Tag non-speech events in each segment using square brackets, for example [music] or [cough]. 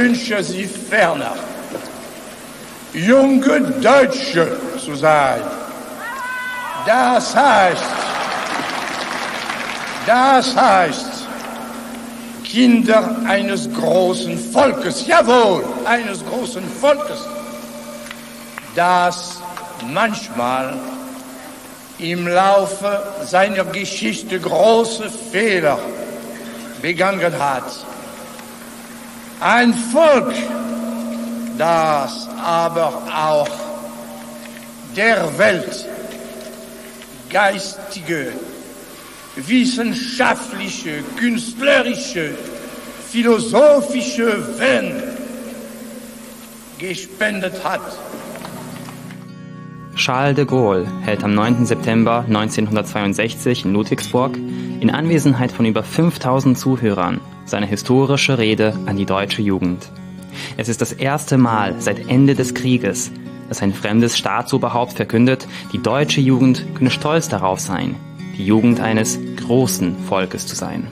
Beglückwünsche Sie ferner, junge Deutsche zu sein. Das heißt, das heißt, Kinder eines großen Volkes, jawohl, eines großen Volkes, das manchmal im Laufe seiner Geschichte große Fehler begangen hat. Ein Volk, das aber auch der Welt geistige, wissenschaftliche, künstlerische, philosophische Wenn gespendet hat. Charles de Gaulle hält am 9. September 1962 in Ludwigsburg in Anwesenheit von über 5000 Zuhörern seine historische Rede an die deutsche Jugend. Es ist das erste Mal seit Ende des Krieges, dass ein fremdes Staatsoberhaupt verkündet, die deutsche Jugend könne stolz darauf sein, die Jugend eines großen Volkes zu sein.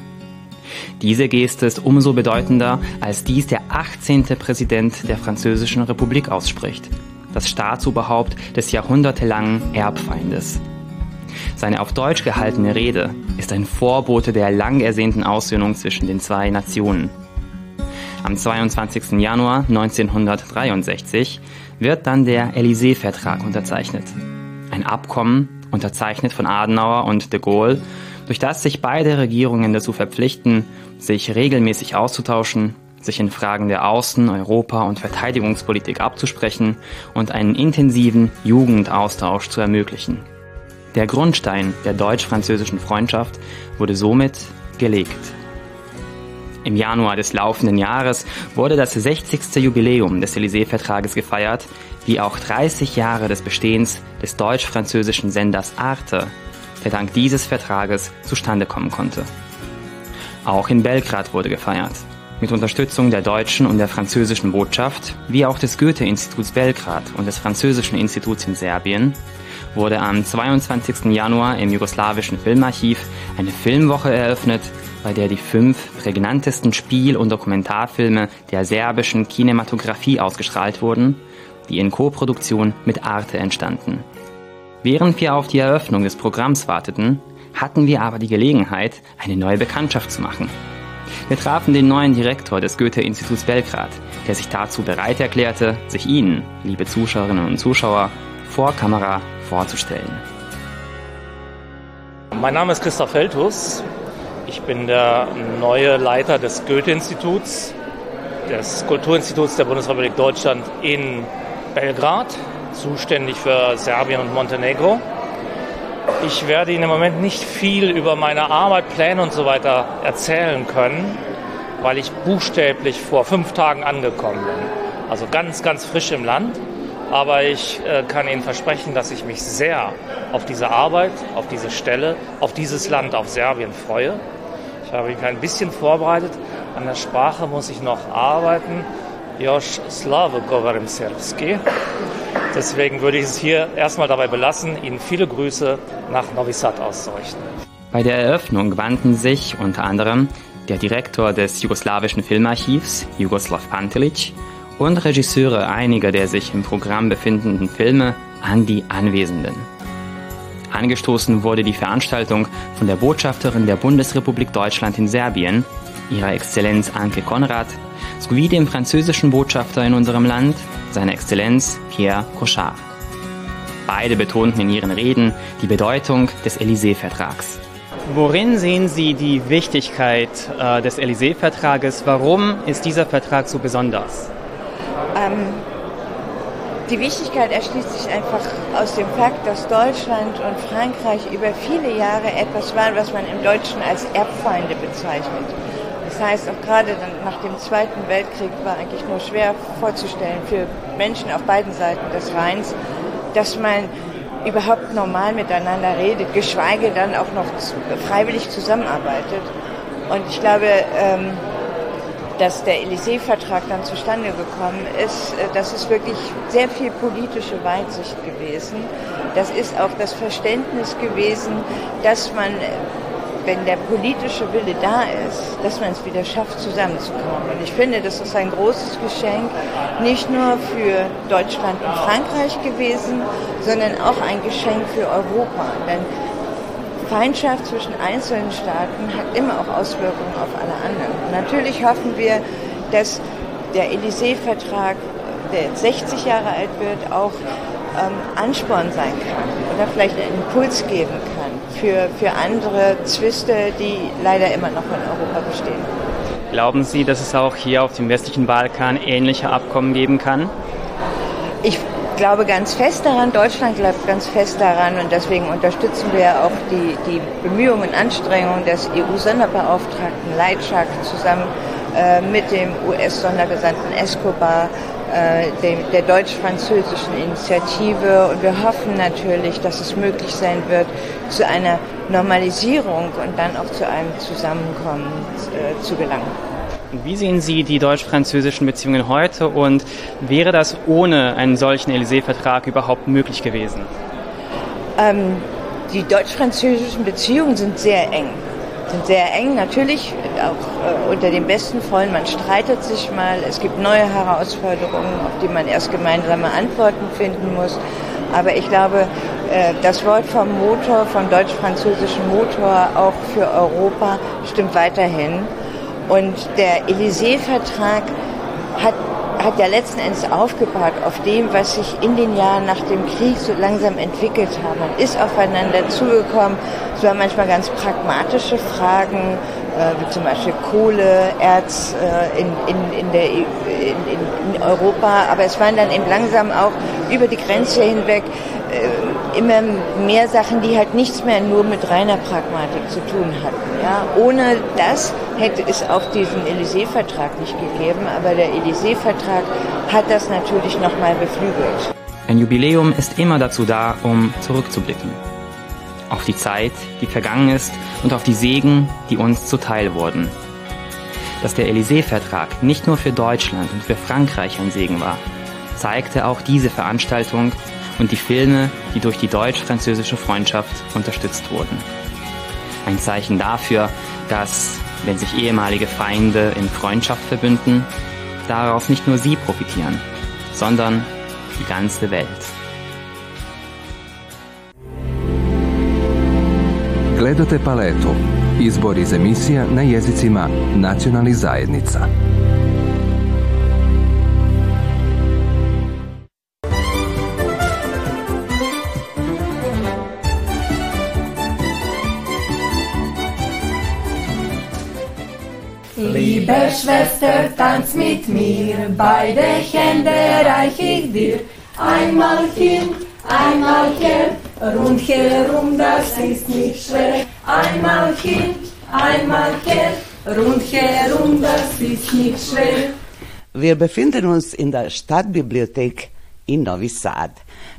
Diese Geste ist umso bedeutender, als dies der 18. Präsident der Französischen Republik ausspricht, das Staatsoberhaupt des jahrhundertelangen Erbfeindes. Seine auf Deutsch gehaltene Rede ist ein Vorbote der lang ersehnten Aussöhnung zwischen den zwei Nationen. Am 22. Januar 1963 wird dann der Élysée-Vertrag unterzeichnet. Ein Abkommen, unterzeichnet von Adenauer und de Gaulle, durch das sich beide Regierungen dazu verpflichten, sich regelmäßig auszutauschen, sich in Fragen der Außen-, Europa- und Verteidigungspolitik abzusprechen und einen intensiven Jugendaustausch zu ermöglichen. Der Grundstein der deutsch-französischen Freundschaft wurde somit gelegt. Im Januar des laufenden Jahres wurde das 60. Jubiläum des Élysée-Vertrages gefeiert, wie auch 30 Jahre des Bestehens des deutsch-französischen Senders Arte, der dank dieses Vertrages zustande kommen konnte. Auch in Belgrad wurde gefeiert. Mit Unterstützung der deutschen und der französischen Botschaft, wie auch des Goethe-Instituts Belgrad und des Französischen Instituts in Serbien, wurde am 22. Januar im jugoslawischen Filmarchiv eine Filmwoche eröffnet, bei der die fünf prägnantesten Spiel- und Dokumentarfilme der serbischen Kinematografie ausgestrahlt wurden, die in Koproduktion mit Arte entstanden. Während wir auf die Eröffnung des Programms warteten, hatten wir aber die Gelegenheit, eine neue Bekanntschaft zu machen. Wir trafen den neuen Direktor des Goethe-Instituts Belgrad, der sich dazu bereit erklärte, sich Ihnen, liebe Zuschauerinnen und Zuschauer, vor Kamera vorzustellen. Mein Name ist Christoph Feldhus. Ich bin der neue Leiter des Goethe-Instituts, des Kulturinstituts der Bundesrepublik Deutschland in Belgrad, zuständig für Serbien und Montenegro. Ich werde Ihnen im Moment nicht viel über meine Arbeit, Pläne und so weiter erzählen können, weil ich buchstäblich vor fünf Tagen angekommen bin. Also ganz, ganz frisch im Land. Aber ich äh, kann Ihnen versprechen, dass ich mich sehr auf diese Arbeit, auf diese Stelle, auf dieses Land, auf Serbien freue. Ich habe mich ein bisschen vorbereitet. An der Sprache muss ich noch arbeiten. Josh Slave Goverimsevski. Deswegen würde ich es hier erstmal dabei belassen, Ihnen viele Grüße nach Novi Sad auszurichten. Bei der Eröffnung wandten sich unter anderem der Direktor des jugoslawischen Filmarchivs, Jugoslav Pantelic, und Regisseure einiger der sich im Programm befindenden Filme an die Anwesenden. Angestoßen wurde die Veranstaltung von der Botschafterin der Bundesrepublik Deutschland in Serbien, ihrer Exzellenz Anke Konrad, sowie dem französischen Botschafter in unserem Land, seiner Exzellenz Pierre Cochard. Beide betonten in ihren Reden die Bedeutung des Élysée-Vertrags. Worin sehen Sie die Wichtigkeit äh, des Élysée-Vertrages? Warum ist dieser Vertrag so besonders? Ähm, die Wichtigkeit erschließt sich einfach aus dem Fakt, dass Deutschland und Frankreich über viele Jahre etwas waren, was man im Deutschen als Erbfeinde bezeichnet. Das heißt, auch gerade nach dem Zweiten Weltkrieg war eigentlich nur schwer vorzustellen für Menschen auf beiden Seiten des Rheins, dass man überhaupt normal miteinander redet, geschweige dann auch noch freiwillig zusammenarbeitet. Und ich glaube, ähm, dass der Élysée-Vertrag dann zustande gekommen ist, äh, das ist wirklich sehr viel politische Weitsicht gewesen. Das ist auch das Verständnis gewesen, dass man wenn der politische Wille da ist, dass man es wieder schafft, zusammenzukommen. Und ich finde, das ist ein großes Geschenk, nicht nur für Deutschland und Frankreich gewesen, sondern auch ein Geschenk für Europa. Denn Feindschaft zwischen einzelnen Staaten hat immer auch Auswirkungen auf alle anderen. Und natürlich hoffen wir, dass der Élysée-Vertrag, der 60 Jahre alt wird, auch ähm, Ansporn sein kann oder vielleicht einen Impuls geben kann für, für andere Zwiste, die leider immer noch in Europa bestehen. Glauben Sie, dass es auch hier auf dem westlichen Balkan ähnliche Abkommen geben kann? Ich glaube ganz fest daran, Deutschland glaubt ganz fest daran und deswegen unterstützen wir auch die, die Bemühungen und Anstrengungen des EU-Sonderbeauftragten Leitschak zusammen äh, mit dem US-Sondergesandten Escobar, äh, dem, der deutsch-französischen Initiative. Und wir hoffen natürlich, dass es möglich sein wird, zu einer Normalisierung und dann auch zu einem Zusammenkommen äh, zu gelangen. Wie sehen Sie die deutsch-französischen Beziehungen heute und wäre das ohne einen solchen Élysée-Vertrag überhaupt möglich gewesen? Ähm, die deutsch-französischen Beziehungen sind sehr eng sind sehr eng, natürlich auch äh, unter den besten Freunden. Man streitet sich mal, es gibt neue Herausforderungen, auf die man erst gemeinsame Antworten finden muss. Aber ich glaube, äh, das Wort vom Motor, vom deutsch-französischen Motor auch für Europa stimmt weiterhin. Und der Élysée-Vertrag hat hat ja letzten Endes aufgebaut auf dem, was sich in den Jahren nach dem Krieg so langsam entwickelt hat. Man ist aufeinander zugekommen. Es waren manchmal ganz pragmatische Fragen, äh, wie zum Beispiel Kohle, Erz äh, in, in, in, der, in, in, Europa. Aber es waren dann eben langsam auch über die Grenze hinweg äh, immer mehr Sachen, die halt nichts mehr nur mit reiner Pragmatik zu tun hatten. Ja? Ohne das hätte es auch diesen Élysée-Vertrag nicht gegeben, aber der Élysée-Vertrag hat das natürlich nochmal beflügelt. Ein Jubiläum ist immer dazu da, um zurückzublicken. Auf die Zeit, die vergangen ist und auf die Segen, die uns zuteil wurden. Dass der Élysée-Vertrag nicht nur für Deutschland und für Frankreich ein Segen war, zeigte auch diese Veranstaltung und die Filme, die durch die deutsch-französische Freundschaft unterstützt wurden. Ein Zeichen dafür, dass, wenn sich ehemalige Feinde in Freundschaft verbünden, daraus nicht nur sie profitieren, sondern die ganze Welt. Gledate paletu. Izbor iz emisija na jezicima nacionalnih zajednica. Liebe Schwester, tanz mit mir, beide Hände reich ich dir. Einmal hin, einmal her, rundherum, das ist nicht schwer. Einmal hin, einmal her, rundherum, das ist nicht schwer. Wir befinden uns in der Stadtbibliothek in Novi Sad.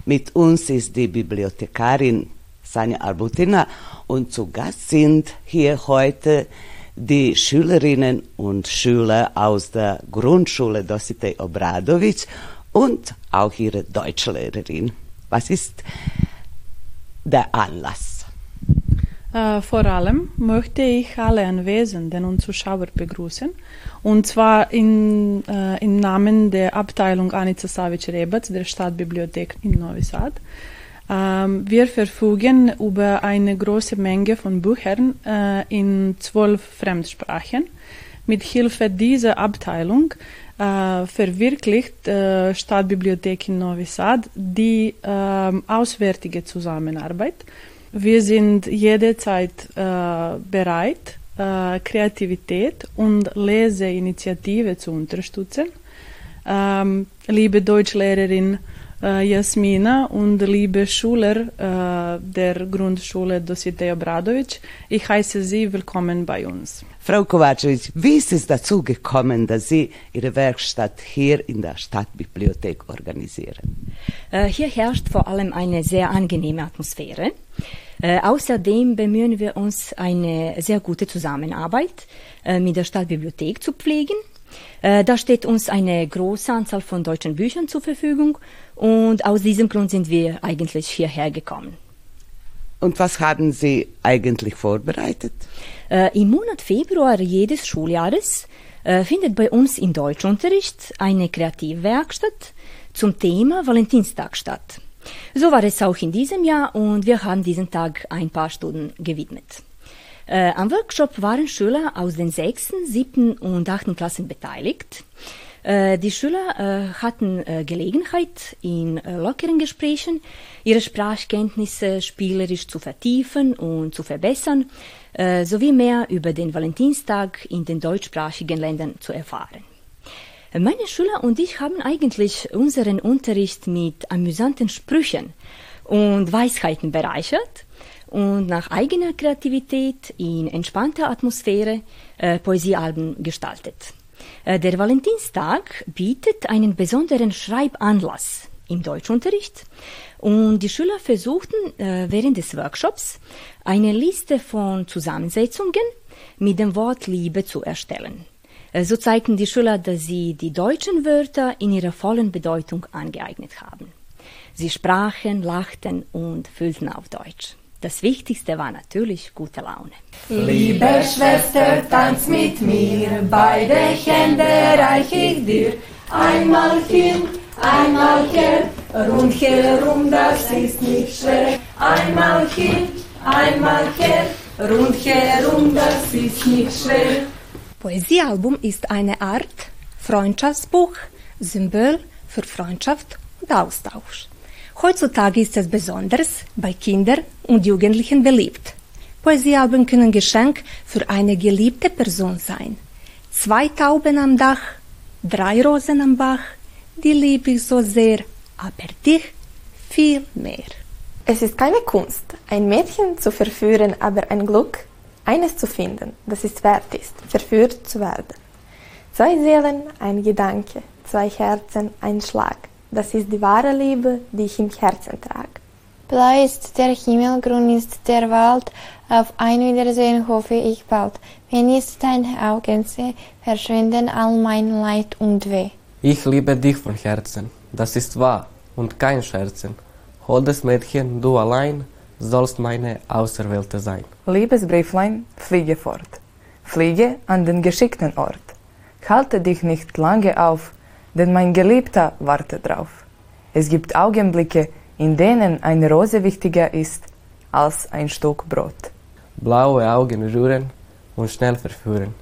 Mit uns ist die Bibliothekarin Sanja Arbutina und zu Gast sind hier heute die Schülerinnen und Schüler aus der Grundschule Dositej Obradovic und auch ihre Deutschlehrerin. Was ist der Anlass? Uh, vor allem möchte ich alle Anwesenden und Zuschauer begrüßen, und zwar in, uh, im Namen der Abteilung Anica Savic-Rebac der Stadtbibliothek in Novi Sad. Ähm, wir verfügen über eine große Menge von Büchern äh, in zwölf Fremdsprachen. Mit Hilfe dieser Abteilung äh, verwirklicht äh, Stadtbibliothek in Novi Sad die äh, auswärtige Zusammenarbeit. Wir sind jederzeit äh, bereit, Kreativität und Leseinitiative zu unterstützen. Ähm, liebe Deutschlehrerin, Jasmina und liebe Schüler äh, der Grundschule Dositej Obradovic. Ich heiße Sie willkommen bei uns. Frau Kovacevic, wie ist es dazu gekommen, dass Sie Ihre Werkstatt hier in der Stadtbibliothek organisieren? Äh, hier herrscht vor allem eine sehr angenehme Atmosphäre. Äh, außerdem bemühen wir uns, eine sehr gute Zusammenarbeit äh, mit der Stadtbibliothek zu pflegen. Äh, da steht uns eine große Anzahl von deutschen Büchern zur Verfügung und aus diesem Grund sind wir eigentlich hierher gekommen. Und was haben Sie eigentlich vorbereitet? Äh, Im Monat Februar jedes Schuljahres äh, findet bei uns im Deutschunterricht eine Kreativwerkstatt zum Thema Valentinstag statt. So war es auch in diesem Jahr und wir haben diesen Tag ein paar Stunden gewidmet. Äh, am Workshop waren Schüler aus den sechsten, siebten und achten Klassen beteiligt. Äh, die Schüler äh, hatten äh, Gelegenheit, in lockeren Gesprächen ihre Sprachkenntnisse spielerisch zu vertiefen und zu verbessern, sowie mehr über den Valentinstag in den deutschsprachigen Ländern zu erfahren. Meine Schüler und ich haben eigentlich unseren Unterricht mit amüsanten Sprüchen und Weisheiten bereichert und nach eigener Kreativität in entspannter Atmosphäre äh, Poesiealben gestaltet. Äh, der Valentinstag bietet einen besonderen Schreibanlass im Deutschunterricht und die Schüler versuchten äh, während des Workshops eine Liste von Zusammensetzungen mit dem Wort Liebe zu erstellen. Äh, so zeigten die Schüler, dass sie die deutschen Wörter in ihrer vollen Bedeutung angeeignet haben. Sie sprachen, lachten und fühlten auf Deutsch. Das Wichtigste war natürlich gute Laune. Liebe Schwester, tanz mit mir, beide Hände reich ich dir. Einmal hin, einmal her, rundherum, das ist nicht schwer. Einmal hin, einmal her, rundherum, das ist nicht schwer. Poesiealbum ist eine Art Freundschaftsbuch, Symbol für Freundschaft und Austausch. Heutzutage ist es besonders bei Kindern und Jugendlichen beliebt. Poesiealben können Geschenk für eine geliebte Person sein. Zwei Tauben am Dach, drei Rosen am Bach, die liebe ich so sehr, aber dich viel mehr. Es ist keine Kunst, ein Mädchen zu verführen, aber ein Glück, eines zu finden, das es wert ist, verführt zu werden. Zwei Seelen, ein Gedanke, zwei Herzen, ein Schlag. Das ist die wahre Liebe, die ich im Herzen trage. Blau ist der Himmel, grün ist der Wald, auf ein Wiedersehen hoffe ich bald. Wenn ich deine Augen sehe, verschwinden all mein Leid und Weh. Ich liebe dich von Herzen, das ist wahr und kein Scherzen. Holdes Mädchen, du allein sollst meine Auserwählte sein. Liebes Brieflein, fliege fort. Fliege an den geschickten Ort. Halte dich nicht lange auf, denn mein Geliebter wartet drauf. Es gibt Augenblicke, in denen eine Rose wichtiger ist als ein Stück Brot. Blaue Augen rühren und schnell verführen.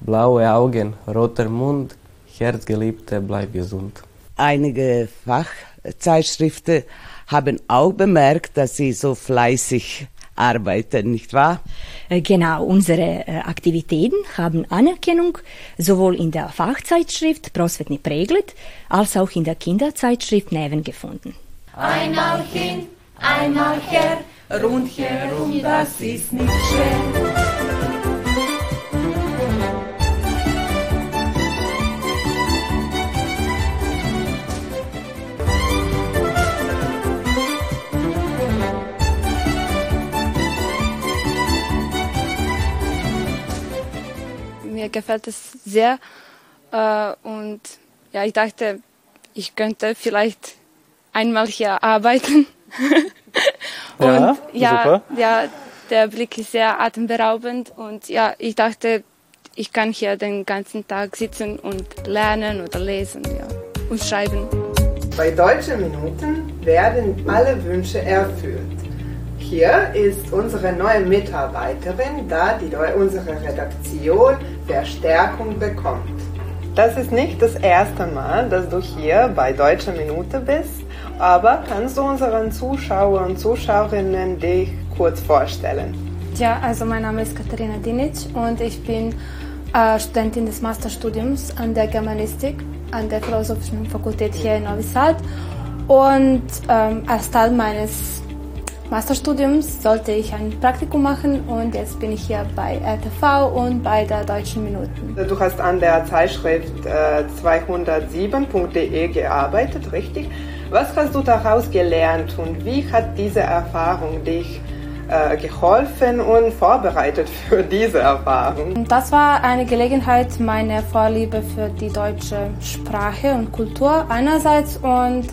Blaue Augen, roter Mund, Herzgeliebte, bleib gesund. Einige Fachzeitschriften haben auch bemerkt, dass Sie so fleißig arbeiten, nicht wahr? Genau, unsere äh, Aktivitäten haben Anerkennung sowohl in der Fachzeitschrift Prosvetni Preglet als auch in der Kinderzeitschrift Neven gefunden. Einmal hin, einmal her, rundherum, das ist nicht schwer. Mir gefällt es sehr. Äh, und ja, ich dachte, ich könnte vielleicht einmal hier arbeiten. [laughs] und ja, ja, super. ja, der Blick ist sehr atemberaubend und ja, ich dachte, ich kann hier den ganzen Tag sitzen und lernen oder lesen ja, und schreiben. Bei Deutschen Minuten werden alle Wünsche erfüllt. Hier ist unsere neue Mitarbeiterin, da die unsere Redaktion Verstärkung bekommt. Das ist nicht das erste Mal, dass du hier bei Deutsche Minute bist, aber kannst du unseren Zuschauern und Zuschauerinnen dich kurz vorstellen? Ja, also mein Name ist Katharina Dinic und ich bin äh, Studentin des Masterstudiums an der Germanistik an der Philosophischen Fakultät hier in Novi Sad. Und ähm, als Teil meines Masterstudiums sollte ich ein Praktikum machen und jetzt bin ich hier bei RTV und bei der Deutschen Minuten. Du hast an der Zeitschrift äh, 207.de gearbeitet, richtig? Was hast du daraus gelernt und wie hat diese Erfahrung dich äh, geholfen und vorbereitet für diese Erfahrung? Das war eine Gelegenheit, meine Vorliebe für die deutsche Sprache und Kultur einerseits und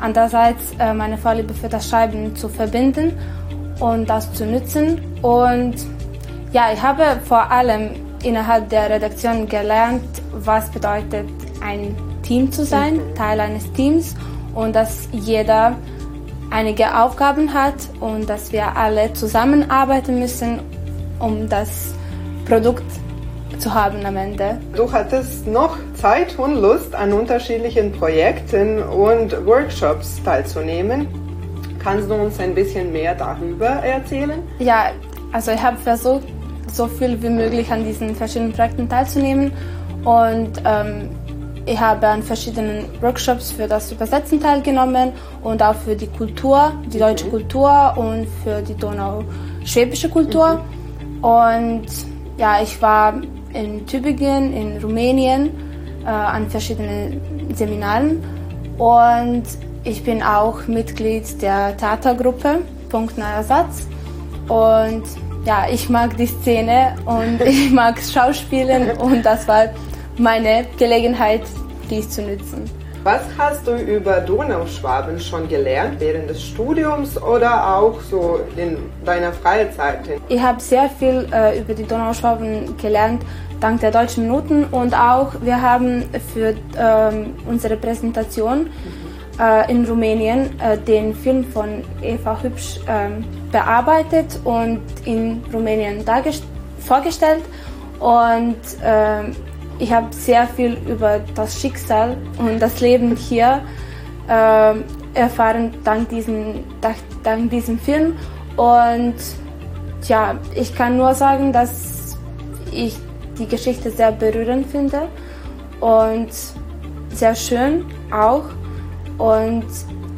andererseits äh, meine Vorliebe für das Schreiben zu verbinden. und das zu nutzen. Und ja, ich habe vor allem innerhalb der Redaktion gelernt, was bedeutet ein Team zu sein, mhm. Teil eines Teams und dass jeder einige Aufgaben hat und dass wir alle zusammenarbeiten müssen, um das Produkt zu haben am Ende. Du hattest noch Zeit und Lust, an unterschiedlichen Projekten und Workshops teilzunehmen. Kannst du uns ein bisschen mehr darüber erzählen? Ja, also ich habe versucht, so viel wie möglich an diesen verschiedenen Projekten teilzunehmen und ähm, ich habe an verschiedenen Workshops für das Übersetzen teilgenommen und auch für die Kultur, die deutsche mhm. Kultur und für die donau-schwäbische Kultur. Mhm. Und ja, ich war in Tübingen, in Rumänien, äh, an verschiedenen Seminaren und ich bin auch Mitglied der Theatergruppe Punkt Neuer Satz und ja, ich mag die Szene und [laughs] ich mag Schauspielen und das war meine Gelegenheit, dies zu nutzen. Was hast du über Donauschwaben schon gelernt während des Studiums oder auch so in deiner Freizeit? Ich habe sehr viel äh, über die Donauschwaben gelernt dank der deutschen Minuten und auch wir haben für ähm, unsere Präsentation äh, in Rumänien äh, den Film von Eva Hübsch ähm, bearbeitet und in Rumänien vorgestellt und ähm, ich habe sehr viel über das Schicksal und das Leben hier äh, erfahren dank, diesen, dank, dank diesem Film. Und ja, ich kann nur sagen, dass ich die Geschichte sehr berührend finde und sehr schön auch. Und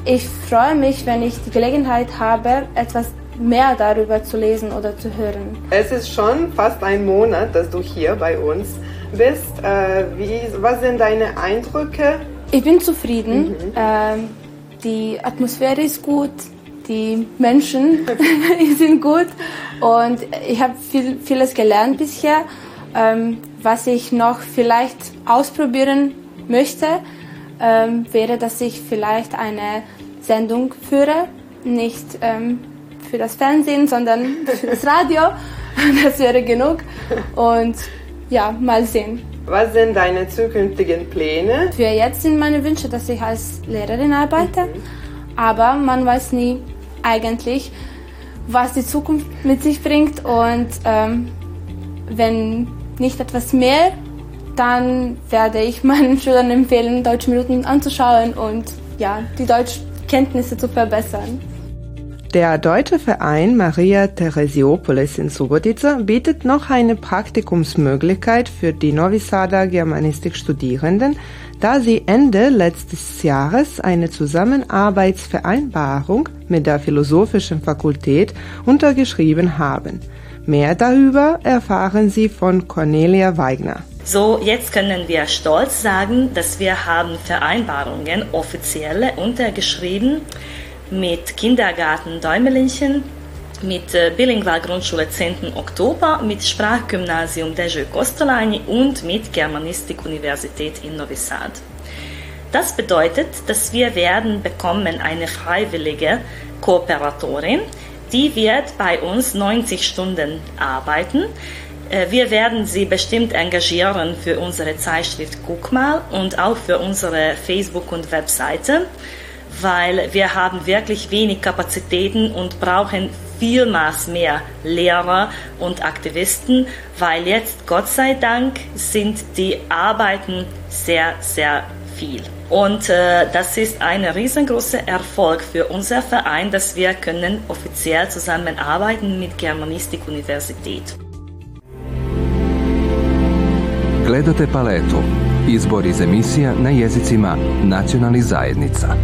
ich freue mich, wenn ich die Gelegenheit habe, etwas mehr darüber zu lesen oder zu hören. Es ist schon fast ein Monat, dass du hier bei uns bist. Äh, wie, was sind deine Eindrücke? Ich bin zufrieden. Mhm. Ähm, die Atmosphäre ist gut, die Menschen [laughs] sind gut und ich habe viel, vieles gelernt bisher. Ähm, was ich noch vielleicht ausprobieren möchte, ähm, wäre, dass ich vielleicht eine Sendung führe, nicht ähm, für das Fernsehen, sondern [laughs] für das Radio. [laughs] Das wäre genug. Und ja, mal sehen. Was sind deine zukünftigen Pläne? Für jetzt sind meine Wünsche, dass ich als Lehrerin arbeite. Mhm. Aber man weiß nie eigentlich, was die Zukunft mit sich bringt. Und ähm, wenn nicht etwas mehr, dann werde ich [laughs] meinen Schülern empfehlen, deutsche Minuten anzuschauen und ja, die Deutschkenntnisse zu verbessern. Der deutsche Verein Maria Theresiopolis in Subotica bietet noch eine Praktikumsmöglichkeit für die Novi Sada Germanistik-Studierenden, da sie Ende letztes Jahres eine Zusammenarbeitsvereinbarung mit der Philosophischen Fakultät untergeschrieben haben. Mehr darüber erfahren Sie von Cornelia Weigner. So, jetzt können wir stolz sagen, dass wir haben Vereinbarungen offiziell untergeschrieben mit Kindergarten Däumelinchen, mit äh, Bilingual Grundschule 10. Oktober, mit Sprachgymnasium Dejö Kostolani und mit Germanistik Universität in Novi Sad. Das bedeutet, dass wir werden bekommen eine freiwillige Kooperatorin, die wird bei uns 90 Stunden arbeiten. Äh, wir werden sie bestimmt engagieren für unsere Zeitschrift Guck mal und auch für unsere Facebook- und Webseite weil wir haben wirklich wenig Kapazitäten und brauchen vielmals mehr Lehrer und Aktivisten, weil jetzt, Gott sei Dank, sind die Arbeiten sehr, sehr viel. Und äh, das ist ein riesengroßer Erfolg für unser Verein, dass wir können offiziell zusammenarbeiten mit Germanistik Universität. Gledate paletu. Izbor iz emisija na jezicima nacionalnih zajednica.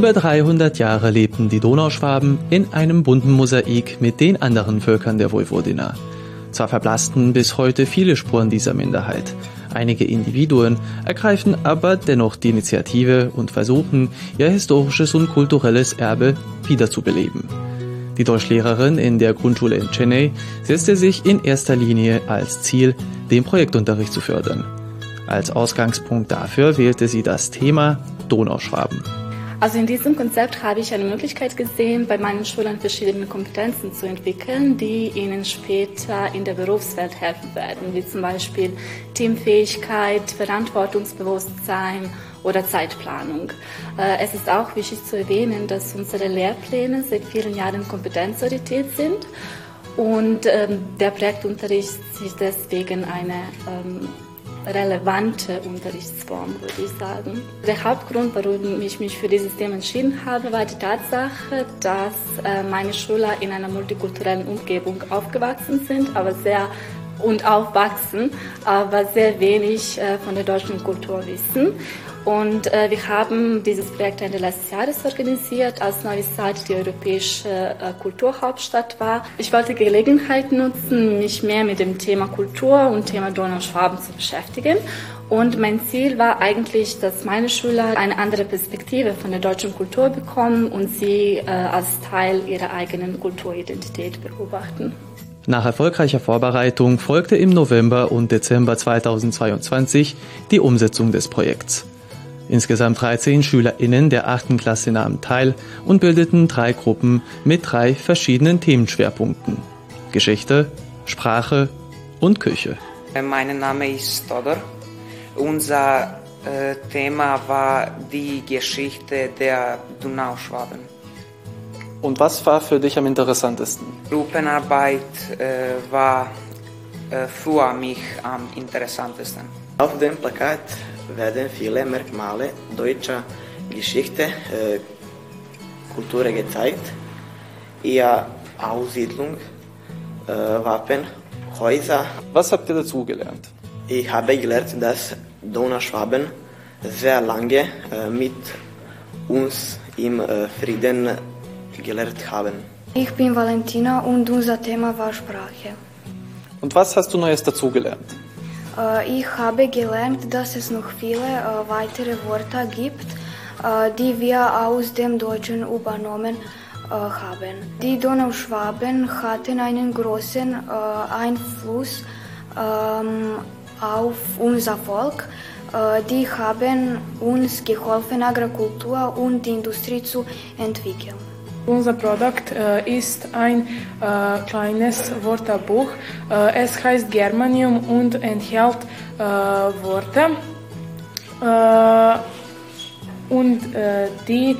Über 300 Jahre lebten die Donauschwaben in einem bunten Mosaik mit den anderen Völkern der Vojvodina. Zwar verblassten bis heute viele Spuren dieser Minderheit, Einige Individuen ergreifen aber dennoch die Initiative und versuchen, ihr historisches und kulturelles Erbe wiederzubeleben. Die Deutschlehrerin in der Grundschule in Chennai setzte sich in erster Linie als Ziel, den Projektunterricht zu fördern. Als Ausgangspunkt dafür wählte sie das Thema Donauschwaben. Also in diesem Konzept habe ich eine Möglichkeit gesehen, bei meinen Schülern verschiedene Kompetenzen zu entwickeln, die ihnen später in der Berufswelt helfen werden, wie zum Beispiel Teamfähigkeit, Verantwortungsbewusstsein oder Zeitplanung. Äh, es ist auch wichtig zu erwähnen, dass unsere Lehrpläne seit vielen Jahren kompetenzorientiert sind und ähm, der Projektunterricht ist deswegen eine ähm, relevante Unterrichtsform, würde ich sagen. Der Hauptgrund, warum ich mich für dieses Thema entschieden habe, war die Tatsache, dass äh, meine Schüler in einer multikulturellen Umgebung aufgewachsen sind, aber sehr und aufwachsen, aber sehr wenig äh, von der deutschen Kultur wissen. Und äh, wir haben dieses Projekt Ende letzten Jahres organisiert, als Novi Sad die europäische äh, Kulturhauptstadt war. Ich wollte die Gelegenheit nutzen, mich mehr mit dem Thema Kultur und Thema Donauschwaben zu beschäftigen. Und mein Ziel war eigentlich, dass meine Schüler eine andere Perspektive von der deutschen Kultur bekommen und sie äh, als Teil ihrer eigenen Kulturidentität beobachten. Nach erfolgreicher Vorbereitung folgte im November und Dezember 2022 die Umsetzung des Projekts. Insgesamt 13 SchülerInnen der 8. Klasse nahmen teil und bildeten drei Gruppen mit drei verschiedenen Themenschwerpunkten. Geschichte, Sprache und Küche. Mein Name ist Todor. Unser äh, Thema war die Geschichte der Donauschwaben. Und was war für dich am interessantesten? Gruppenarbeit äh, war äh, für mich am interessantesten. Auf dem Plakat werden viele Merkmale deutscher Geschichte, äh, Kultur gezeigt. Ihre Aussiedlung, äh, Wappen, Häuser. Was habt ihr dazu gelernt? Ich habe gelernt, dass Donauschwaben sehr lange äh, mit uns im äh, Frieden gelernt haben. Ich bin Valentina und unser Thema war Sprache. Und was hast du Neues dazugelernt? Ich habe gelernt, dass es noch viele weitere Wörter gibt, die wir aus dem Deutschen übernommen haben. Die Donauschwaben hatten einen großen Einfluss auf unser Volk. Die haben uns geholfen, Agrikultur und Industrie zu entwickeln. Unser Produkt äh, ist ein äh, kleines Wörterbuch. Äh, es heißt Germanium und enthält äh, Worte. Äh, und äh, die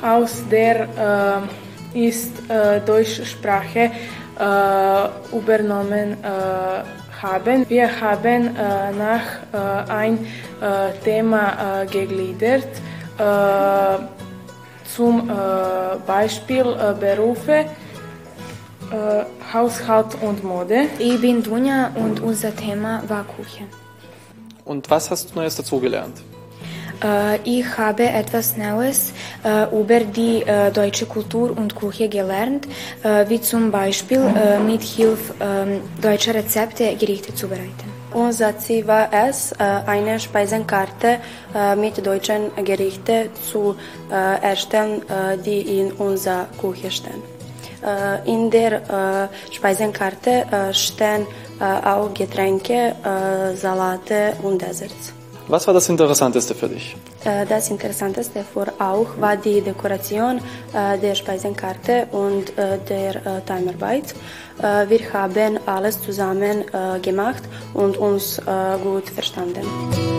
aus der ist Deutschsprache übernommen haben. Wir haben nach ein Thema gegliedert zum äh, Beispiel äh, Berufe, äh, Haushalt und Mode. Ich bin Dunja und unser Thema war Küche. Und was hast du Neues dazugelernt? Ich habe etwas Neues über die deutsche Kultur und Küche gelernt, wie zum Beispiel mit Hilfe ähm, deutscher Rezepte Gerichte zubereiten. Unser Ziel war es, äh, eine Speisenkarte äh, mit deutschen Gerichten zu äh, erstellen, die in unserer Küche stehen. In der Speisenkarte stehen auch Getränke, Salate und Desserts. Was war das Interessanteste für dich? Das Interessanteste vor auch war die Dekoration der Speisenkarte und der Timearbeit. Äh, wir haben alles zusammen gemacht und uns gut verstanden.